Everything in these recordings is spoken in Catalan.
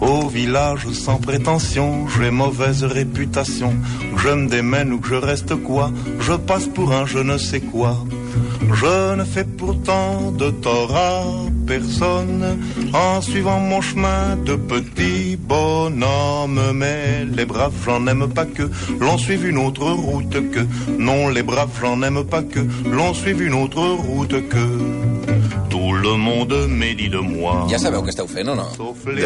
Au village sans prétention, j'ai mauvaise réputation. Je me démène ou que je reste quoi, je passe pour un je ne sais quoi. Je ne fais pourtant de tort à personne en suivant mon chemin de petit bonhomme. Mais les braves, j'en aime pas que l'on suive une autre route que. Non, les braves, j'en aime pas que l'on suive une autre route que. Tout le monde me dit de moi. Ja sabeu què esteu fent, o no?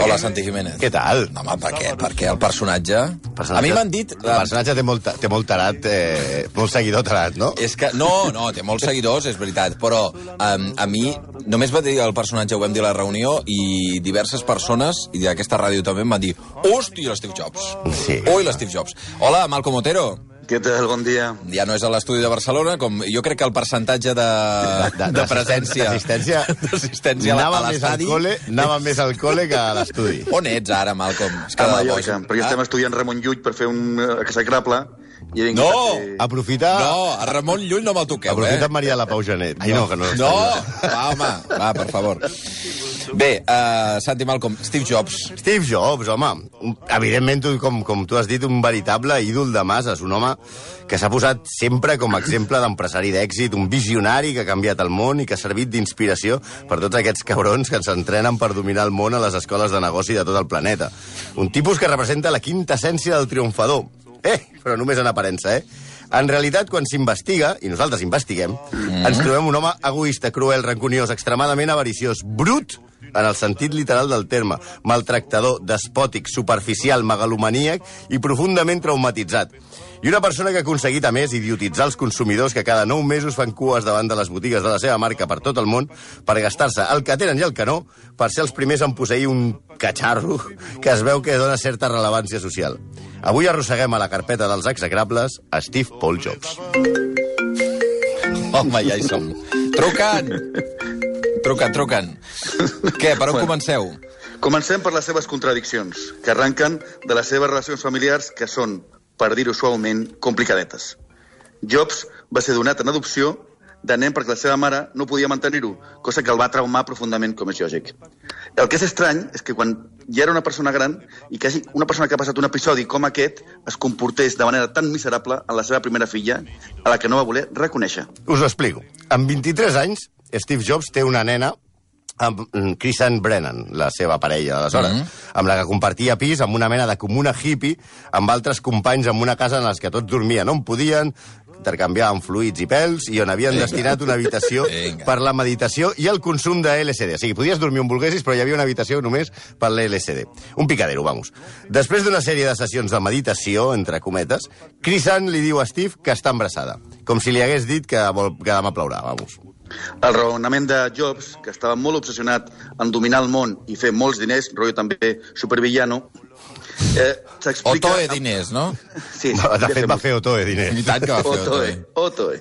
Hola, Santi Jiménez. Què tal? No, home, per què? Per què el personatge... Personatge- A mi m'han dit... El personatge té molt, té molt tarat, eh, molt seguidor tarat, no? És que, no, no, té molts seguidors, és veritat, però um, a mi només va dir el personatge, ho vam dir a la reunió, i diverses persones, i d'aquesta ràdio també, em van dir hòstia, l'Steve Jobs. Sí. Ui, l'Steve Jobs. Hola, Malcom Otero. Què tal? Bon dia. Ja no és a l'estudi de Barcelona, com jo crec que el percentatge de, de, de, presència... D'assistència, d'assistència a a l'estadi. anava més al cole que a l'estudi. On ets ara, Malcolm? És A de Mallorca, perquè Ah? estem estudiant Ramon Llull per fer un eh, execrable. I he No! a fer... Aprofita, No, a Ramon Llull no me'l toqueu, aprofita eh? Maria la Pau Genet. Ai, no, que no. No! Va, home, va, per favor. Bé, uh, Santi Malcolm, Steve Jobs. Steve Jobs, home, un- evidentment, tu, com, com tu has dit, un veritable ídol de masses, un home que s'ha posat sempre com a exemple d'empresari d'èxit, un visionari que ha canviat el món i que ha servit d'inspiració per tots aquests cabrons que s'entrenen per dominar el món a les escoles de negoci de tot el planeta. Un tipus que representa la quinta essència del triomfador. Eh, però només en aparença, eh? En realitat, quan s'investiga, i nosaltres investiguem, mm. ens trobem un home egoista, cruel, rancuniós, extremadament avariciós, brut, en el sentit literal del terme, maltractador, despòtic, superficial, megalomaníac i profundament traumatitzat. I una persona que ha aconseguit, a més, idiotitzar els consumidors que cada nou mesos fan cues davant de les botigues de la seva marca per tot el món per gastar-se el que tenen i el que no per ser els primers en posseir un catxarro que es veu que dona certa rellevància social. Avui arrosseguem a la carpeta dels execrables Steve Paul Jobs. Home, ja hi som. Trucant! Trucant, trucant. Què, per on comenceu? Comencem per les seves contradiccions, que arrenquen de les seves relacions familiars, que són, per dir-ho suaument, complicadetes. Jobs va ser donat en adopció de nen perquè la seva mare no podia mantenir-ho, cosa que el va traumar profundament, com és lògic. El que és estrany és que quan ja era una persona gran i que hagi una persona que ha passat un episodi com aquest es comportés de manera tan miserable en la seva primera filla, a la que no va voler reconèixer. Us ho explico. Amb 23 anys, Steve Jobs té una nena amb mm, Chrisann Brennan, la seva parella d'aleshores, mm -hmm. amb la que compartia pis amb una mena de comuna hippie, amb altres companys en una casa en les que tots dormien on podien, intercanviaven fluids i pèls, i on havien Vinga. destinat una habitació Vinga. per la meditació i el consum de LSD. O sigui, podies dormir on volguessis, però hi havia una habitació només per l'LSD. Un picadero, vamos. Després d'una sèrie de sessions de meditació, entre cometes, Chrisann li diu a Steve que està embarassada. Com si li hagués dit que, vol, que demà plourà, vamos. El raonament de Jobs, que estava molt obsessionat en dominar el món i fer molts diners, rotllo també supervillano, eh, s'explica... Otoe diners, no? Sí, sí, De fet, va fer Otoe, diners. I tant que va fer Otoe. Otoe.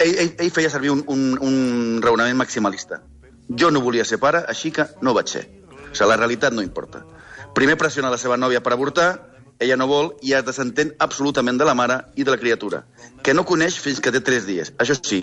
Ell, ell, ell feia servir un, un, un raonament maximalista. Jo no volia ser pare, així que no vaig ser. O sigui, la realitat no importa. Primer pressiona la seva nòvia per avortar, ella no vol i es desentén absolutament de la mare i de la criatura, que no coneix fins que té 3 dies. Això sí,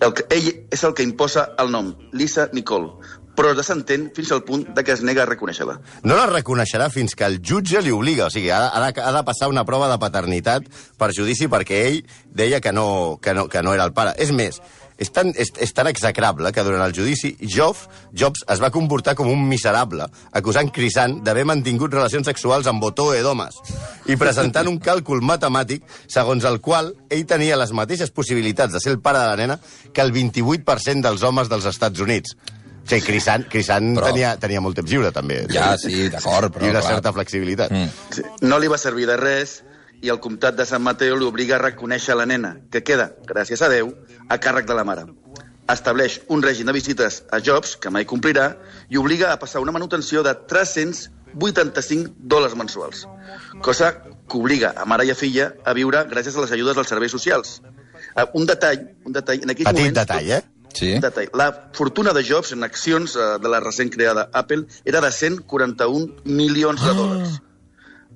el que, ell és el que imposa el nom, Lisa Nicole, però es desentén fins al punt de que es nega a reconèixer-la. No la reconeixerà fins que el jutge li obliga. O sigui, ha, ha, de, ha de passar una prova de paternitat per judici perquè ell deia que no, que no, que no era el pare. És més, és tan, és, és tan execrable que durant el judici Jobs, Jobs es va comportar com un miserable, acusant Crisan d'haver mantingut relacions sexuals amb Otoe d'homes i presentant un càlcul matemàtic segons el qual ell tenia les mateixes possibilitats de ser el pare de la nena que el 28% dels homes dels Estats Units. O sigui, Crisan, Crisan Però- tenia, tenia molt temps lliure, també. Ja, sí, d'acord, però I una clar. certa flexibilitat. Mm. Sí. No li va servir de res i el comtat de Sant Mateu li obliga a reconèixer la nena, que queda, gràcies a Déu, a càrrec de la mare. Estableix un règim de visites a Jobs, que mai complirà, i obliga a passar una manutenció de 385 dòlars mensuals, cosa que obliga a mare i a filla a viure gràcies a les ajudes dels serveis socials. Eh, Un detall, un detall, en aquells Petit moments... detall, eh? Sí? Un detall. La fortuna de Jobs en accions eh, de la recent creada Apple era de 141 milions de dòlars.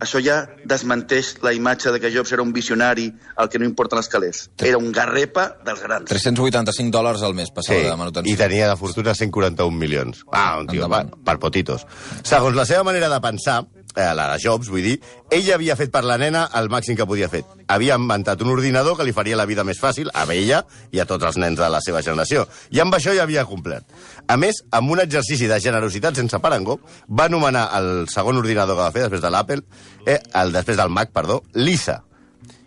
Això ja desmenteix la imatge de que Jobs era un visionari al que no importen els calés. Era un garrepa dels grans. 385 dòlars al mes passava de manutenció. i tenia de fortuna 141 milions. Ah, un tio, per, per potitos. Segons la seva manera de pensar, eh, la Jobs, vull dir, ell havia fet per la nena el màxim que podia fer. Havia inventat un ordinador que li faria la vida més fàcil a ella i a tots els nens de la seva generació. I amb això ja havia complert. A més, amb un exercici de generositat sense parangó, va anomenar el segon ordinador que va fer després de l'Apple, eh, el després del Mac, perdó, Lisa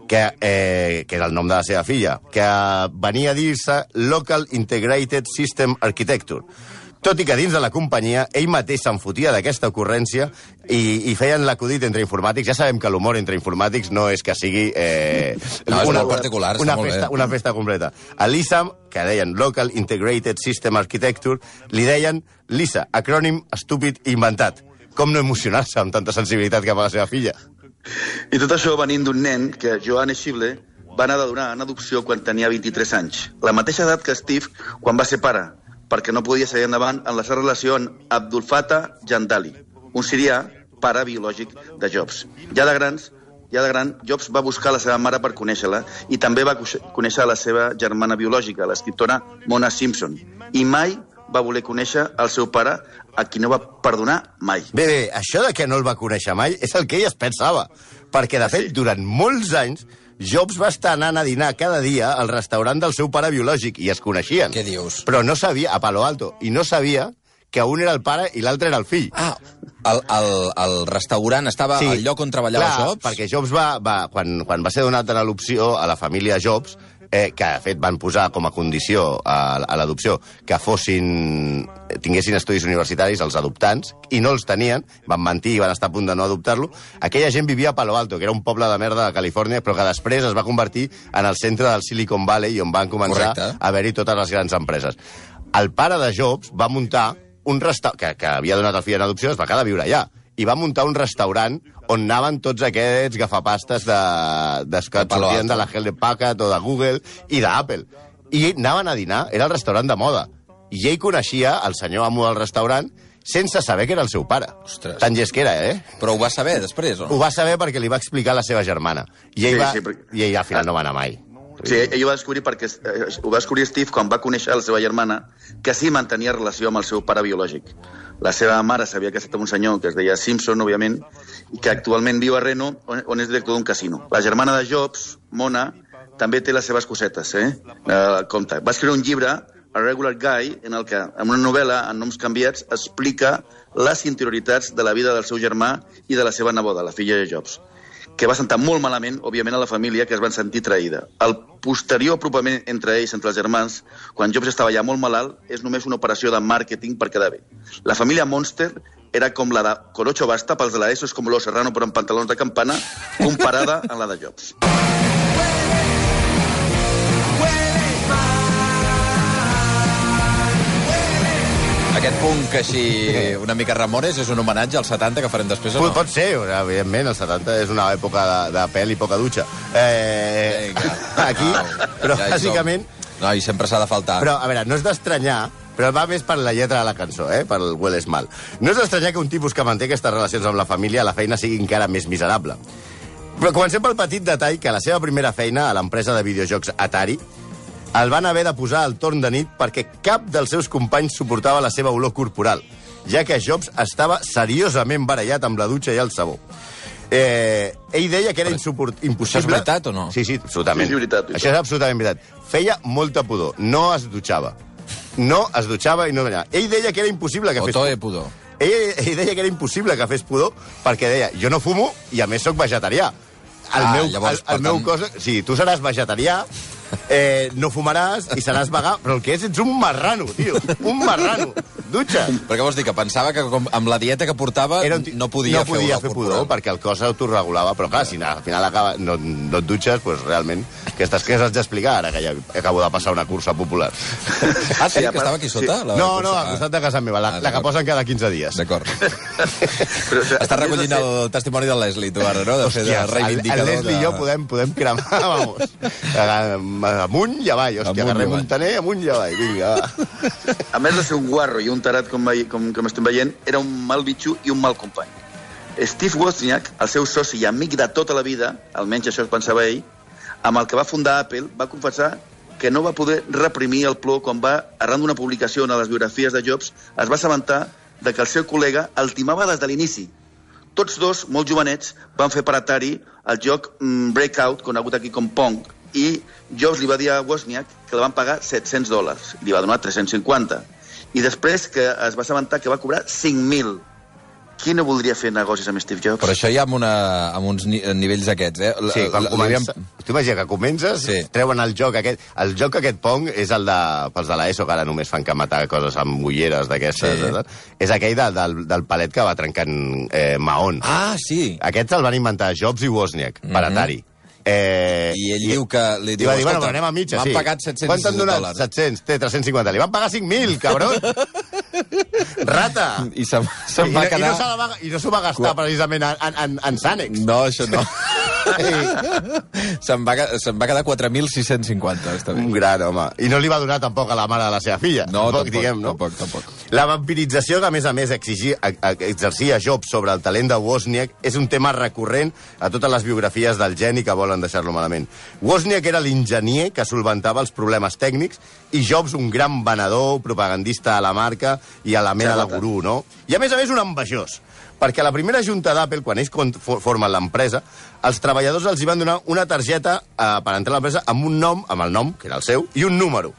que, eh, que era el nom de la seva filla, que venia a dir-se Local Integrated System Architecture. Tot i que dins de la companyia ell mateix se'n fotia d'aquesta ocurrència i, i feien l'acudit entre informàtics. Ja sabem que l'humor entre informàtics no és que sigui... Eh, No, és molt particular, està una molt bé. festa, una festa completa. A l'ISAM, que deien Local Integrated System Architecture, li deien LISA, acrònim estúpid i inventat. Com no emocionar-se amb tanta sensibilitat cap a la seva filla? I tot això venint d'un nen que Joan Schible va anar de donar en adopció quan tenia 23 anys. La mateixa edat que Steve quan va ser pare, perquè no podia seguir endavant en la seva relació amb Abdul Fattah Jandali, un sirià pare biològic de Jobs. Ja de grans, ja de gran, Jobs va buscar la seva mare per conèixer-la i també va conèixer la seva germana biològica, l'escriptora Mona Simpson. I mai va voler conèixer el seu pare, a qui no va perdonar mai. Bé, bé, això de que no el va conèixer mai és el que ell es pensava. Perquè, de fet, Sí. durant molts anys, Jobs va estar anant a dinar cada dia al restaurant del seu pare biològic i es coneixien. Què dius? Però no sabia, a Palo Alto, i no sabia que un era el pare i l'altre era el fill. Ah, el, el, el restaurant estava al lloc on treballava clar, Jobs? perquè Jobs va, va quan, quan va ser donat en l'opció a la família Jobs, eh, que de fet van posar com a condició a, a l'adopció que fossin tinguessin estudis universitaris els adoptants, i no els tenien, van mentir i van estar a punt de no adoptar-lo, aquella gent vivia a Palo Alto, que era un poble de merda de Califòrnia, però que després es va convertir en el centre del Silicon Valley, on van començar Correcte. a haver-hi totes les grans empreses. El pare de Jobs va muntar un restaurant, que, que havia donat el fill en adopció, es va quedar a viure allà, i va muntar un restaurant on anaven tots aquests gafapastes de, de, que De sortien de la Hewlett Packard o de Google i d'Apple. I anaven a dinar, era el restaurant de moda. I ell coneixia el senyor amo del restaurant sense saber que era el seu pare. Ostres. Tan llest que era, eh? Però ho va saber després, o Ho no? va saber perquè li va explicar la seva germana. I ell, Sí, va, sí, perquè- i ell al final no va anar mai. Sí, ell ho va descobrir perquè eh, ho va descobrir Steve quan va conèixer la seva germana, que sí mantenia relació amb el seu pare biològic. La seva mare s'havia casat amb un senyor que es deia Simpson, òbviament, i que actualment viu a Reno, on, on és director d'un casino. La germana de Jobs, Mona, també té les seves cosetes, eh? eh compte. Va escriure un llibre, A Regular Guy, en el que, en una novel·la, en noms canviats, explica les interioritats de la vida del seu germà i de la seva neboda, la filla de Jobs que va sentar molt malament, òbviament, a la família, que es van sentir traïda. El posterior apropament entre ells, entre els germans, quan Jobs estava ja molt malalt, és només una operació de màrqueting per quedar bé. La família Monster era com la de Corocho Basta, pels de la ESO és com Lo Serrano però amb pantalons de campana, comparada amb la de Jobs. Aquest punt que així una mica remores és un homenatge als 70 que farem després, o no? pot ser, evidentment, els 70 és una època de, de pèl i poca dutxa. Eh, Vinga. aquí, Au, però ja bàsicament... No, i sempre s'ha de faltar. Però, a veure, no és d'estranyar, però va més per la lletra de la cançó, eh? per el Well Mal. No és d'estranyar que un tipus que manté aquestes relacions amb la família a la feina sigui encara més miserable. Però comencem pel petit detall que a la seva primera feina a l'empresa de videojocs Atari el van haver de posar al torn de nit perquè cap dels seus companys suportava la seva olor corporal, ja que Jobs estava seriosament barallat amb la dutxa i el sabó. Eh, ell deia que era insuport, impossible... Això és veritat o no? Sí, sí, absolutament. Sí, sí, veritat, veritat. Això és absolutament veritat. Feia molta pudor, no es dutxava. No es dutxava i no banyava. Ell deia que era impossible que O fes... toe pudor. Ell, ell deia que era impossible que fes pudor perquè deia, jo no fumo i a més sóc vegetarià. El Ah, meu, llavors, el, el meu tant- cos... Sí, tu seràs vegetarià, eh, no fumaràs i seràs vegà, però el que és, ets un marrano, tio. Un marrano. Dutxa. Però què vols dir? Que pensava que com, amb la dieta que portava Era un ti- no podia, no podia fer, fer pudor perquè el cos autorregulava, però clar, si al final acaba, no, no et dutxes, doncs realment aquestes coses has d'explicar ara que ja acabo de passar una cursa popular. Ah, sí, que estava aquí sota? La no, cursa? no, al costat de casa meva, la, Ah, la que d'acord. posen cada 15 dies. D'acord. Però, o sigui, Estàs de recollint ser- el testimoni del Leslie, tu, ara, no? De fer de Hòsties, el, el Leslie de... i jo podem, podem cremar, vamos, amunt i avall, hòstia, Amunt avall. Montaner, amunt i avall, vinga, va. a més de ser un guarro i un tarat com, com, com estem veient, era un mal bitxo i un mal company. Steve Wozniak, el seu soci i amic de tota la vida, almenys això es pensava ell, amb el que va fundar Apple, va confessar que no va poder reprimir el plor quan va, arran d'una publicació en les biografies de Jobs, es va assabentar de que el seu col·lega el timava des de l'inici. Tots dos, molt jovenets, van fer per Atari el joc mm, Breakout, conegut aquí com Pong, i Jobs li va dir a Wozniak que li van pagar 700 dòlars, li va donar 350. I després que es va assabentar que va cobrar 5.000 qui no voldria fer negocis amb Steve Jobs? Però això ja amb, una, amb uns ni nivells aquests, eh? Sí, quan L- comença... Tu imagina que comences, Sí. treuen el joc aquest... El joc aquest Pong és el de... Pels de l'ESO, que ara només fan que matar coses amb ulleres d'aquestes. Sí. Sí. És aquell de, del, del palet que va trencant eh, maons. Ah, sí. Aquests el van inventar Jobs i Wozniak, per Mhm. Atari. Eh, I ell diu que... Li I diu, va dir, bueno, "Escolta, però anem a mitja, m'han sí. pagat 700 Quant t'han donat? dòlars. 700, té 350. Li van pagar 5.000, cabron! Rata! I se'n se I, va no- quedar... I no, la va, I no s'ho va gastar precisament en, en, en, en Sànex. No, això no. se'n va, se'n va quedar 4.650, està bé. Un gran home. I no li va donar tampoc a la mare de la seva filla. No, tampoc, diguem, no? tampoc, tampoc. La vampirització que, a més a més, a, a, exercia Jobs sobre el talent de Wozniak és un tema recurrent a totes les biografies del geni que volen deixar-lo malament. Wozniak era l'enginyer que solventava els problemes tècnics i Jobs un gran venedor, propagandista a la marca i a la mena de gurú, no? I, a més a més, un envejós. Perquè a la primera junta d'Apple, quan ells formen l'empresa, els treballadors els hi van donar una targeta eh, per entrar a l'empresa amb un nom, amb el nom, que era el seu, i un número.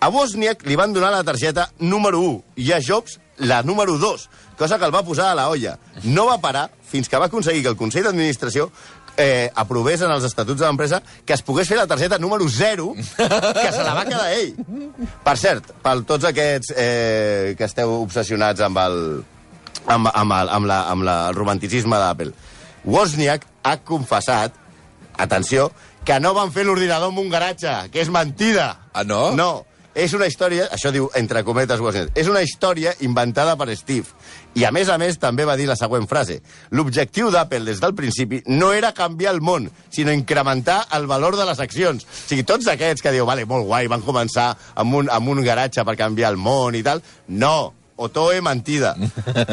A Wozniak li van donar la targeta número 1 i a Jobs la número 2, cosa que el va posar a la olla. No va parar fins que va aconseguir que el Consell d'Administració eh, aprovés en els estatuts de l'empresa que es pogués fer la targeta número 0, que se la va quedar ell. Per cert, per tots aquests eh, que esteu obsessionats amb el, amb, amb, el, amb, la, amb la, el romanticisme d'Apple, Wozniak ha confessat, atenció, que no van fer l'ordinador en un garatge, que és mentida. Ah, no? No. És una història, això diu entre cometes Wozniak, és una història inventada per Steve. I a més a més també va dir la següent frase. L'objectiu d'Apple des del principi no era canviar el món, sinó incrementar el valor de les accions. O sigui, tots aquests que diu, vale, molt guai, van començar amb un, amb un garatge per canviar el món i tal, no, Otoe mentida.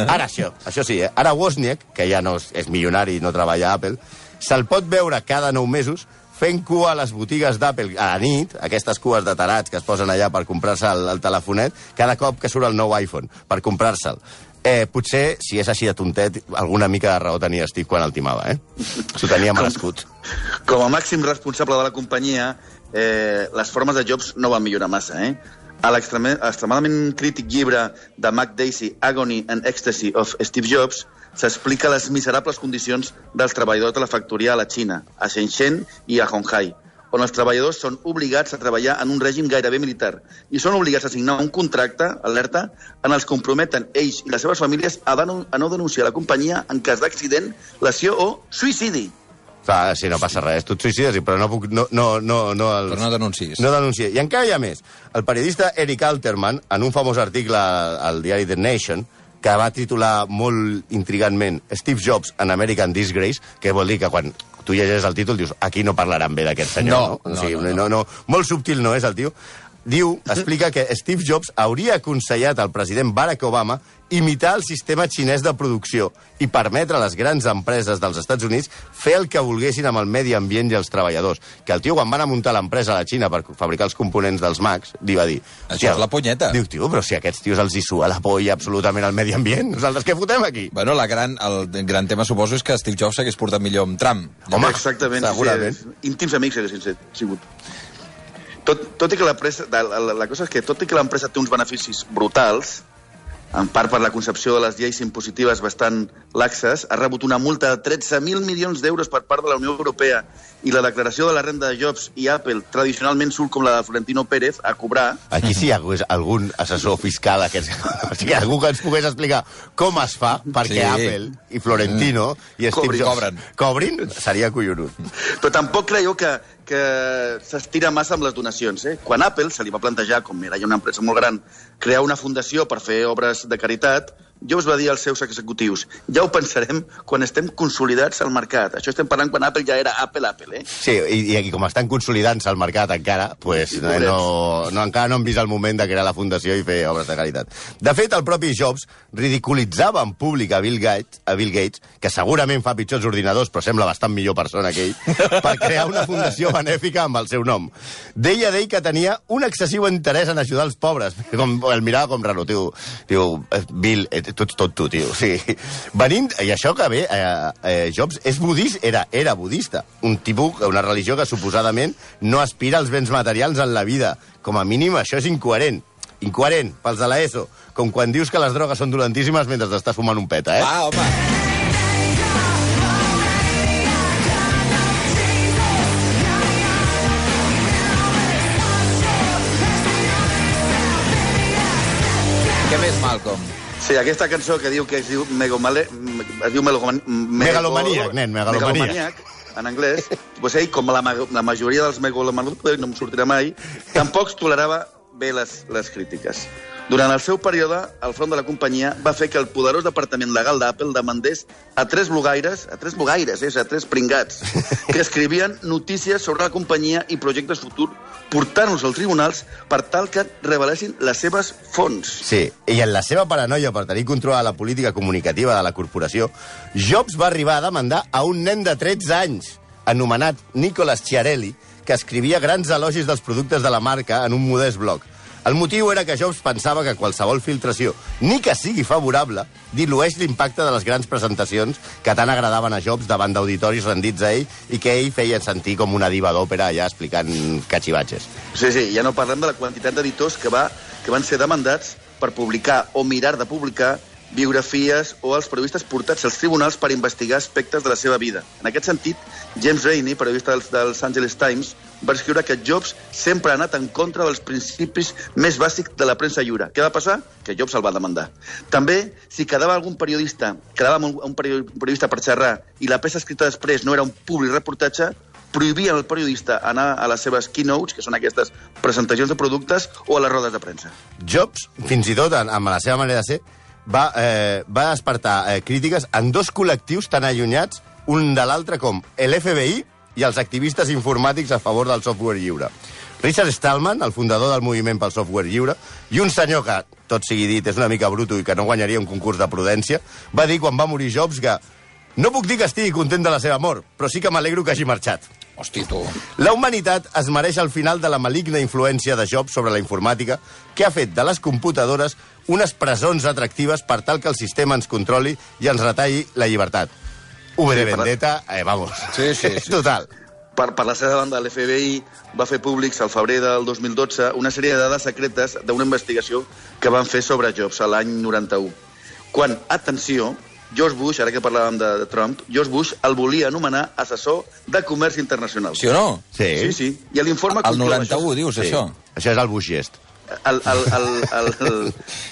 Ara això, això sí, eh? ara Wozniak, que ja no és, és milionari i no treballa a Apple, se'l pot veure cada nou mesos fent cua a les botigues d'Apple a la nit, aquestes cues de tarats que es posen allà per comprar-se el, el telefonet, cada cop que surt el nou iPhone, per comprar-se'l. Eh, potser, si és així de tontet, alguna mica de raó tenia Steve quan el timava, eh? S'ho tenia merescut. Com a màxim responsable de la companyia, eh, les formes de Jobs no van millorar massa, eh? A l'extreme- extremadament crític llibre de Mac Daisy, Agony and Ecstasy of Steve Jobs, s'explica les miserables condicions dels treballadors de la factoria a la Xina, a Shenzhen i a Honghai, on els treballadors són obligats a treballar en un règim gairebé militar i són obligats a signar un contracte, alerta, en els comprometen ells i les seves famílies a, a no denunciar la companyia en cas d'accident, lesió o suïcidi. Clar, si no passa res, tu et suïcides, però no puc... No, no, no, no, els... Però no denuncis. No denunciï. I encara hi ha més. El periodista Eric Alterman, en un famós article al diari The Nation, que va titular molt intrigantment Steve Jobs en American Disgrace, que vol dir que quan tu llegeixes el títol dius aquí no parlaran bé d'aquest senyor, No, no? no, o sigui, no, no, no. Molt subtil no és el tio. Diu, explica que Steve Jobs hauria aconsellat al president Barack Obama imitar el sistema xinès de producció i permetre a les grans empreses dels Estats Units fer el que volguessin amb el medi ambient i els treballadors. Que el tio, quan van a muntar l'empresa a la Xina per fabricar els components dels Macs, li va dir... Això és la punyeta. Diu, tio, però si a aquests tios els hi sua la polla absolutament al medi ambient, nosaltres què fotem aquí? Bueno, la gran, el gran tema, suposo, és que Steve Jobs s'hagués portat millor amb Trump. Home, Exactament, segurament. Sí, íntims amics haguessin sigut. Tot, tot i que l'empresa, la, la, la cosa és que tot i que l'empresa té uns beneficis brutals, en part per la concepció de les lleis impositives bastant laxes, ha rebut una multa de 13.000 milions d'euros per part de la Unió Europea i la declaració de la renda de Jobs i Apple tradicionalment surt com la de Florentino Pérez a cobrar. Aquí sí hi hagués algun assessor fiscal, aquest, o sigui, algú que ens pogués explicar com es fa perquè Sí. Apple i Florentino i Steve Cobrin. Jobs Cobren. cobrin, seria collonut. Però tampoc creieu que, que s'estira massa amb les donacions. Eh? Quan Apple se li va plantejar, com era ja una empresa molt gran, crear una fundació per fer obres de caritat, Jobs va dir als seus executius ja ho pensarem quan estem consolidats al mercat. Això estem parlant quan Apple ja era Apple, Apple, eh? Sí, i, i com estan consolidant-se al mercat encara, pues, no, pobrets. no, no, encara no han vist el moment de crear la fundació i fer obres de caritat. De fet, el propi Jobs ridiculitzava en públic a Bill Gates, a Bill Gates que segurament fa pitjors ordinadors, però sembla bastant millor persona que ell, per crear una fundació benèfica amb el seu nom. Deia d'ell que tenia un excessiu interès en ajudar els pobres. Com, el mirava com raro, tio. Diu, eh, Bill, eh, tu ets tot tu, tio. Sí. Venint, i això que bé, eh, eh, Jobs és budista, era, era budista. Un tipus, una religió que suposadament no aspira als béns materials en la vida. Com a mínim, això és incoherent. Incoherent, pels de l'ESO. Com quan dius que les drogues són dolentíssimes mentre t'estàs fumant un peta, eh? Va, home. Sí, aquesta cançó que diu que es diu Megomale, es diu Meloman, Mego- Megalomaníac, nen, megalomaníac. en anglès, doncs ell, com la, la majoria dels megalomaniacs, no em sortirà mai, tampoc tolerava bé les, les crítiques. Durant el seu període, al front de la companyia, va fer que el poderós departament legal d'Apple demandés a tres blogaires, a tres blogaires, és a tres pringats, que escrivien notícies sobre la companyia i projectes futurs, portant-los als tribunals per tal que revelessin les seves fonts. Sí, i en la seva paranoia per tenir control a la política comunicativa de la corporació, Jobs va arribar a demandar a un nen de 13 anys, anomenat Nicolas Chiarelli, que escrivia grans elogis dels productes de la marca en un modest blog. El motiu era que Jobs pensava que qualsevol filtració, ni que sigui favorable, dilueix l'impacte de les grans presentacions que tant agradaven a Jobs davant d'auditoris rendits a ell i que ell feia sentir com una diva d'òpera allà explicant catxivatges. Sí, sí, ja no parlem de la quantitat d'editors que, va, que van ser demandats per publicar o mirar de publicar biografies o els periodistes portats als tribunals per investigar aspectes de la seva vida. En aquest sentit, James Rainey, periodista dels, dels Angeles Times, va escriure que Jobs sempre ha anat en contra dels principis més bàsics de la premsa lliure. Què va passar? Que Jobs el va demandar. També, si quedava algun periodista, quedava un, un peri- un periodista per xerrar i la peça escrita després no era un públic reportatge, prohibien al periodista anar a les seves keynotes, que són aquestes presentacions de productes, o a les rodes de premsa. Jobs, fins i tot amb la seva manera de ser, va, eh, va despertar eh, crítiques en dos col·lectius tan allunyats un de l'altre com l'FBI i els activistes informàtics a favor del software lliure. Richard Stallman, el fundador del moviment pel software lliure, i un senyor que, tot sigui dit, és una mica bruto i que no guanyaria un concurs de prudència, va dir quan va morir Jobs que no puc dir que estigui content de la seva mort, però sí que m'alegro que hagi marxat. Hosti, tu. La humanitat es mereix el final de la maligna influència de Jobs sobre la informàtica que ha fet de les computadores unes presons atractives per tal que el sistema ens controli i ens retalli la llibertat. V de Sí, per- Vendetta, eh, vamos. Sí, sí, sí. Total. Per, per la seva banda, l'FBI va fer públics al febrer del 2012 una sèrie de dades secretes d'una investigació que van fer sobre Jobs a l'any 91. Quan, atenció, George Bush, ara que parlàvem de, de Trump, George Bush el volia anomenar assessor de comerç internacional. Sí o no? Sí. Sí, sí. I l'informe... El conclou 91, dius, sí. això? Això és el Bush gest.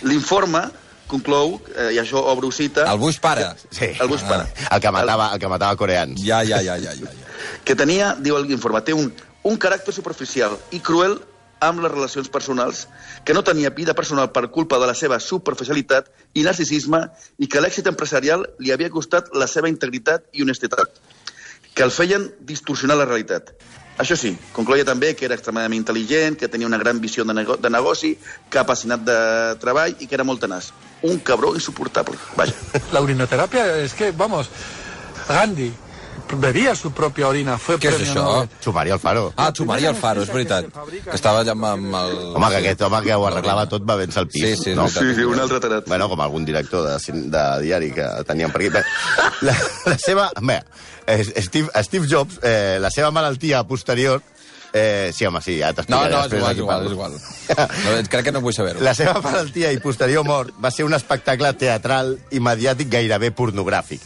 L'informe conclou, eh, i això obro cita, El Bush pare. Sí. el Bush pare. El que matava, el que matava coreans. Ja, ja, ja, ja, ja. ja. que tenia, diu l'informe, té un, un caràcter superficial i cruel amb les relacions personals, que no tenia vida personal per culpa de la seva superficialitat i narcisisme i que l'èxit empresarial li havia costat la seva integritat i honestitat, que el feien distorsionar la realitat. Això sí, concloia també que era extremadament intel·ligent, que tenia una gran visió de, nego de negoci, que apassionat de treball i que era molt tenaç. Un cabró insuportable. Vaja. La urinoterapia es que, vamos, Gandhi bebía su propia orina, fue Què és això? Nobel. Sumari Alfaro. Ah, Xumari Alfaro, és veritat. Que estava allà amb, amb el... Home, que aquest home que ho arreglava tot va vèncer el pis. Sí, sí, és no? Sí, sí, un altre tarat. Bueno, com algun director de, de diari que teníem per aquí. Bé, La, la seva... Bé, eh, Steve, Steve Jobs, eh, la seva malaltia posterior... Eh, sí, home, sí, ja No, t'explicaré no, és després igual, és igual, és igual. No, crec que no vull saber-ho. La seva malaltia i posterior mort va ser un espectacle teatral i mediàtic gairebé pornogràfic.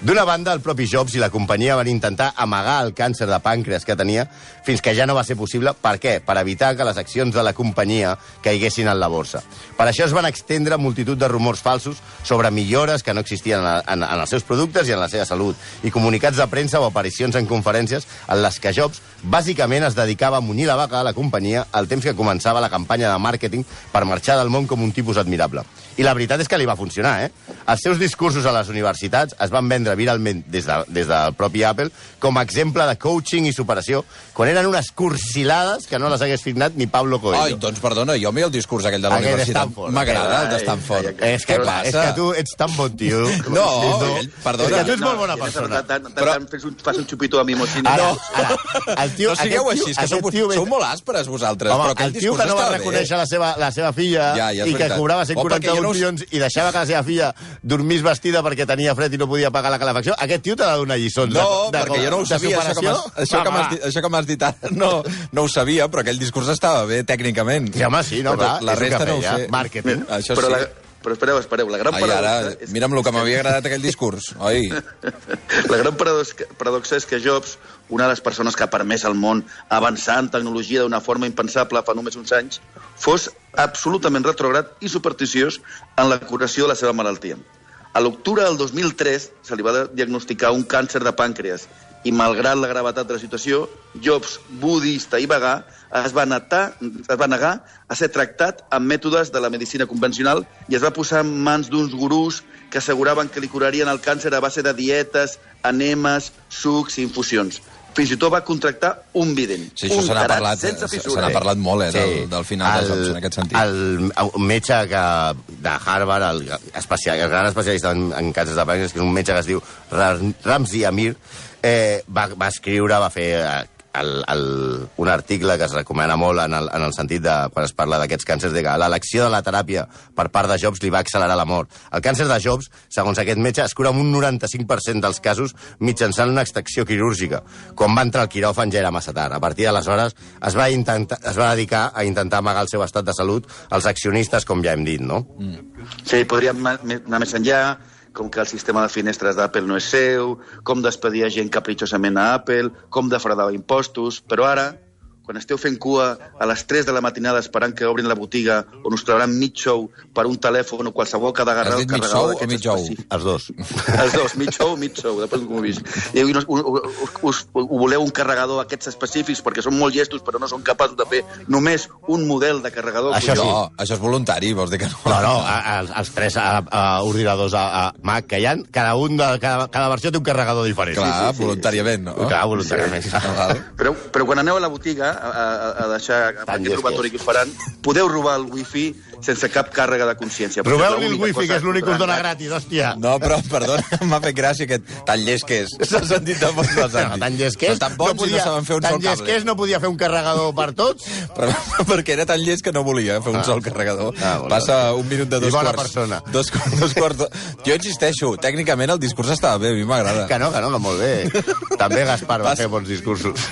D'una banda, el propi Jobs i la companyia van intentar amagar el càncer de pàncreas que tenia fins que ja no va ser possible. Per què? Per evitar que les accions de la companyia caiguessin en la borsa. Per això es van extendre multitud de rumors falsos sobre millores que no existien en, en, en els seus productes i en la seva salut, i comunicats de premsa o aparicions en conferències en les que Jobs bàsicament es dedicava a munyir la vaca a la companyia al temps que començava la campanya de màrqueting per marxar del món com un tipus admirable. I la veritat és que li va funcionar, eh? Els seus discursos a les universitats es van vendre viralment des, de, des del propi Apple com a exemple de coaching i superació, quan eren unes cursilades que no les hagués signat ni Pablo Coelho. Ai, doncs perdona, jo a mi el discurs aquell de la Aquell universitat m'agrada, el aquell. d'Stanford. Ai, ai, és, que, Què és passa? que tu ets tan bon tio. No, ell- perdona. És que tu ets molt bona tienes- persona. Tant, tant, Però- tant, fes un, fas un xupito a mi. Ara, No. ara, el tio, no sigueu aquest així, és que sou, tio, sou molt àsperes vosaltres, Home, però el tio que no va reconèixer la seva, la seva filla Ja, ja és i que cobrava O perquè 141 jo no us- milions i deixava que la seva filla dormís vestida perquè tenia fred i no podia pagar la calefacció, aquest tio t'ha de donar lliçons No, de, de, perquè jo no ho sabia, això que superació. això que m'has això que dit ara, no, no ho sabia, però aquell discurs estava bé tècnicament. Sí, home, sí, no, Però clar, la resta no ho sé. màrqueting. Això però, sí. la, però espereu, espereu. La gran Ai, paradoxa... ara, és- mira'm el que m'havia agradat aquell discurs, oi? La gran paradoxa, és que Jobs, una de les persones que ha permès al món avançar en tecnologia d'una forma impensable fa només uns anys, fos absolutament retrograd i supersticiós en la curació de la seva malaltia. A l'octubre del 2003 se li va diagnosticar un càncer de pàncreas i, malgrat la gravetat de la situació, Jobs, budista i vegà, es va, netar, es va negar a ser tractat amb mètodes de la medicina convencional i es va posar en mans d'uns gurús que asseguraven que li curarien el càncer a base de dietes, enemes, sucs i infusions. Fins i tot va contractar un vident. Sí, això se n'ha parlat, sense se n'ha parlat molt, eh, del, del final de Jobs, en aquest sentit. El, un metge que, de Harvard, el, especial, el gran especialista en, en càncers de pàncreas, que és un metge que es diu Ra- Ramzi Amir, eh, va, va escriure, va fer eh, el, el, un article que es recomana molt en el, en el sentit de, quan es parla d'aquests càncers, de que l'elecció de la teràpia per part de Jobs li va accelerar la mort. El càncer de Jobs, segons aquest metge, es cura en un 95% dels casos mitjançant una extracció quirúrgica. Quan va entrar al quiròfan ja era massa tard. A partir d'aleshores es, va intentar, es va dedicar a intentar amagar el seu estat de salut als accionistes, com ja hem dit, no? Sí, podríem anar més enllà, com que el sistema de finestres d'Apple no és seu, com despedia gent capritxosament a Apple, com defraudava impostos, però ara, quan esteu fent cua a les 3 de la matinada esperant que obrin la botiga on us trobaran mig show per un telèfon o qualsevol que ha d'agarrar Has el dit mig carregador d'aquests específics. Els dos. Els dos, mig show, mig show, depèn com ho vist. I us, us, us, us voleu un carregador aquests específics perquè són molt llestos però no són capaços de fer només un model de carregador. Això sí. No, això és voluntari, vols dir que no? No, no, a, a, els tres a, a, ordinadors a, a Mac que hi ha, cada, un de, cada, cada versió té un carregador diferent. Clar, voluntàriament, no? Clar, voluntàriament. Sí. Però, però quan aneu a la botiga a, a, a deixar Tan aquest robatori que que us faran, podeu robar el wifi sense cap càrrega de consciència. Robeu-li el wifi, que és l'únic que us dona gratis, hòstia. No, però, perdona, m'ha fet gràcia aquest tan llest que és. S'ha sentit de molt de No, tan llest que és, tan bons i no saben fer un tan sol llest que cable. és, no podia fer un carregador per tots. Però, perquè era tan llest que no volia fer un sol carregador. Ah, molt Passa un minut de I dos bona quarts. persona. Dos, dos quarts. Jo insisteixo, tècnicament el discurs estava bé, a mi m'agrada. Que no, que no, que molt bé. També Gaspar va fer bons discursos.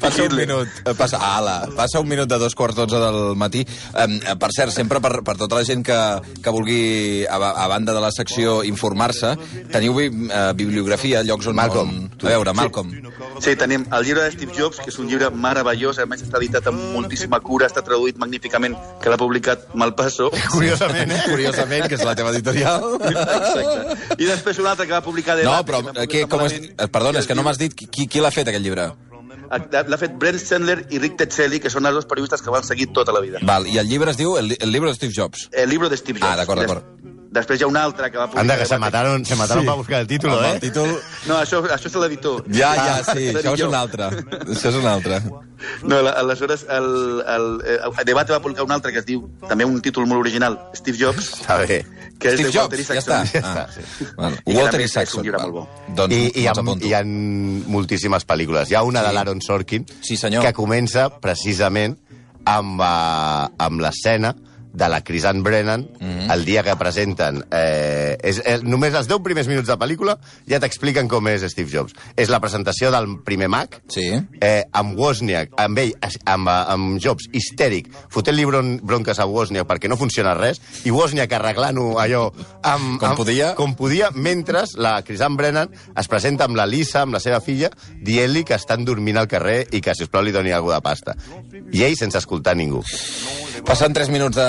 Passa un minut, eh, passa, ala, passa un minut de dos quarts d'onze del matí. Eh, per cert, sempre per, per tota la gent que, que vulgui, a, a banda de la secció, informar-se, teniu bi, eh, bibliografia, llocs on... Malcolm, On, a veure, Malcolm. Sí, tenim el llibre de Steve Jobs, que és un llibre meravellós, a més està editat amb moltíssima cura, està traduït magníficament, que l'ha publicat Malpasso. Curiosament, eh? Curiosament, que és la teva editorial. Exacte. I després un altre que va publicar de No, però, que com es, perdona, és que no m'has dit qui, qui l'ha fet, aquest llibre. L'ha fet Brent Sandler i Rick Tetzelli, que són els dos periodistes que van seguir tota la vida. Val, i el llibre es diu El, el llibre de Steve Jobs. El libro de Steve Jobs. Ah, d'acord, d'acord. Des- Després hi ha un altre que va publicar... Anda, que se mataron, se mataron Sí. para buscar el título, Amb eh? el títol... No, això, això és l'editor. Ja, ja, Ah, sí, és això és un altre. Això és un altre. No, la- aleshores, el, el, el, Debate va publicar un altre que es diu, també un títol molt original, Steve Jobs, Està bé. que és Steve de Jobs, Walter ja està. Ah, Ja sí. Val. I Walter i és Saxon. un llibre val. molt bo. Doncs I, i, me'ls ha, apunto. hi ha moltíssimes pel·lícules. Hi ha una de Sí. l'Aaron Sorkin Sí, senyor. que comença precisament amb, uh, amb l'escena de la Crisan Brennan mm -hmm. el dia que presenten... Eh, és, eh, només els 10 primers minuts de pel·lícula ja t'expliquen com és Steve Jobs. És la presentació del primer Mac, Sí. eh, amb Wozniak, amb ell, amb, amb Jobs, histèric, fotent-li bron bronques a Wozniak perquè no funciona res, i Wozniak arreglant-ho allò amb, Com amb, podia. com podia, mentre la Crisan Brennan es presenta amb la Lisa, amb la seva filla, dient-li que estan dormint al carrer i que, si us plau, li doni alguna de pasta. I ell sense escoltar ningú. Passant 3 minuts de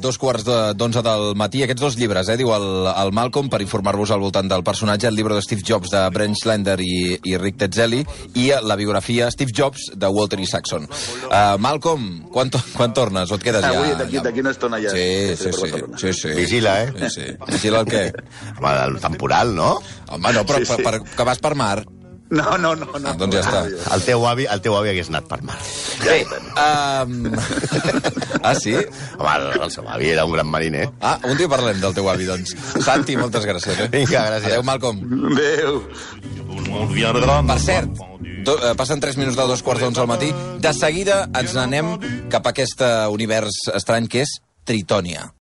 dos quarts de- d'onze del matí, aquests dos llibres, eh, diu el, el Malcolm, per informar-vos al voltant del personatge, el llibre de Steve Jobs de Brent Schlender i, i Rick Tetzelli, i la biografia Steve Jobs de Walter Isaacson. Uh, Malcolm, quan, to quan tornes? O et quedes ja? Avui, d'aquí una estona ja. Sí, sí, sí, sí, sí. Vigila, eh? Sí, sí. Vigila el què? Home, el temporal, no? Home, no, però sí, sí. Per, per, que vas per mar. No, no, no. no. Ah, doncs ja està. El teu avi, el teu avi hagués anat per mar. Bé, um... ah, sí? Home, el, el seu avi era un gran mariner. Ah, un dia parlem del teu avi, doncs. Santi, moltes gràcies. Eh? Vinga, gràcies. Adéu, Malcolm. Adéu. Per cert, do, eh, passen 3 minuts de dos quarts d'onze al matí. De seguida ens n'anem cap a aquest eh, univers estrany que és Tritònia.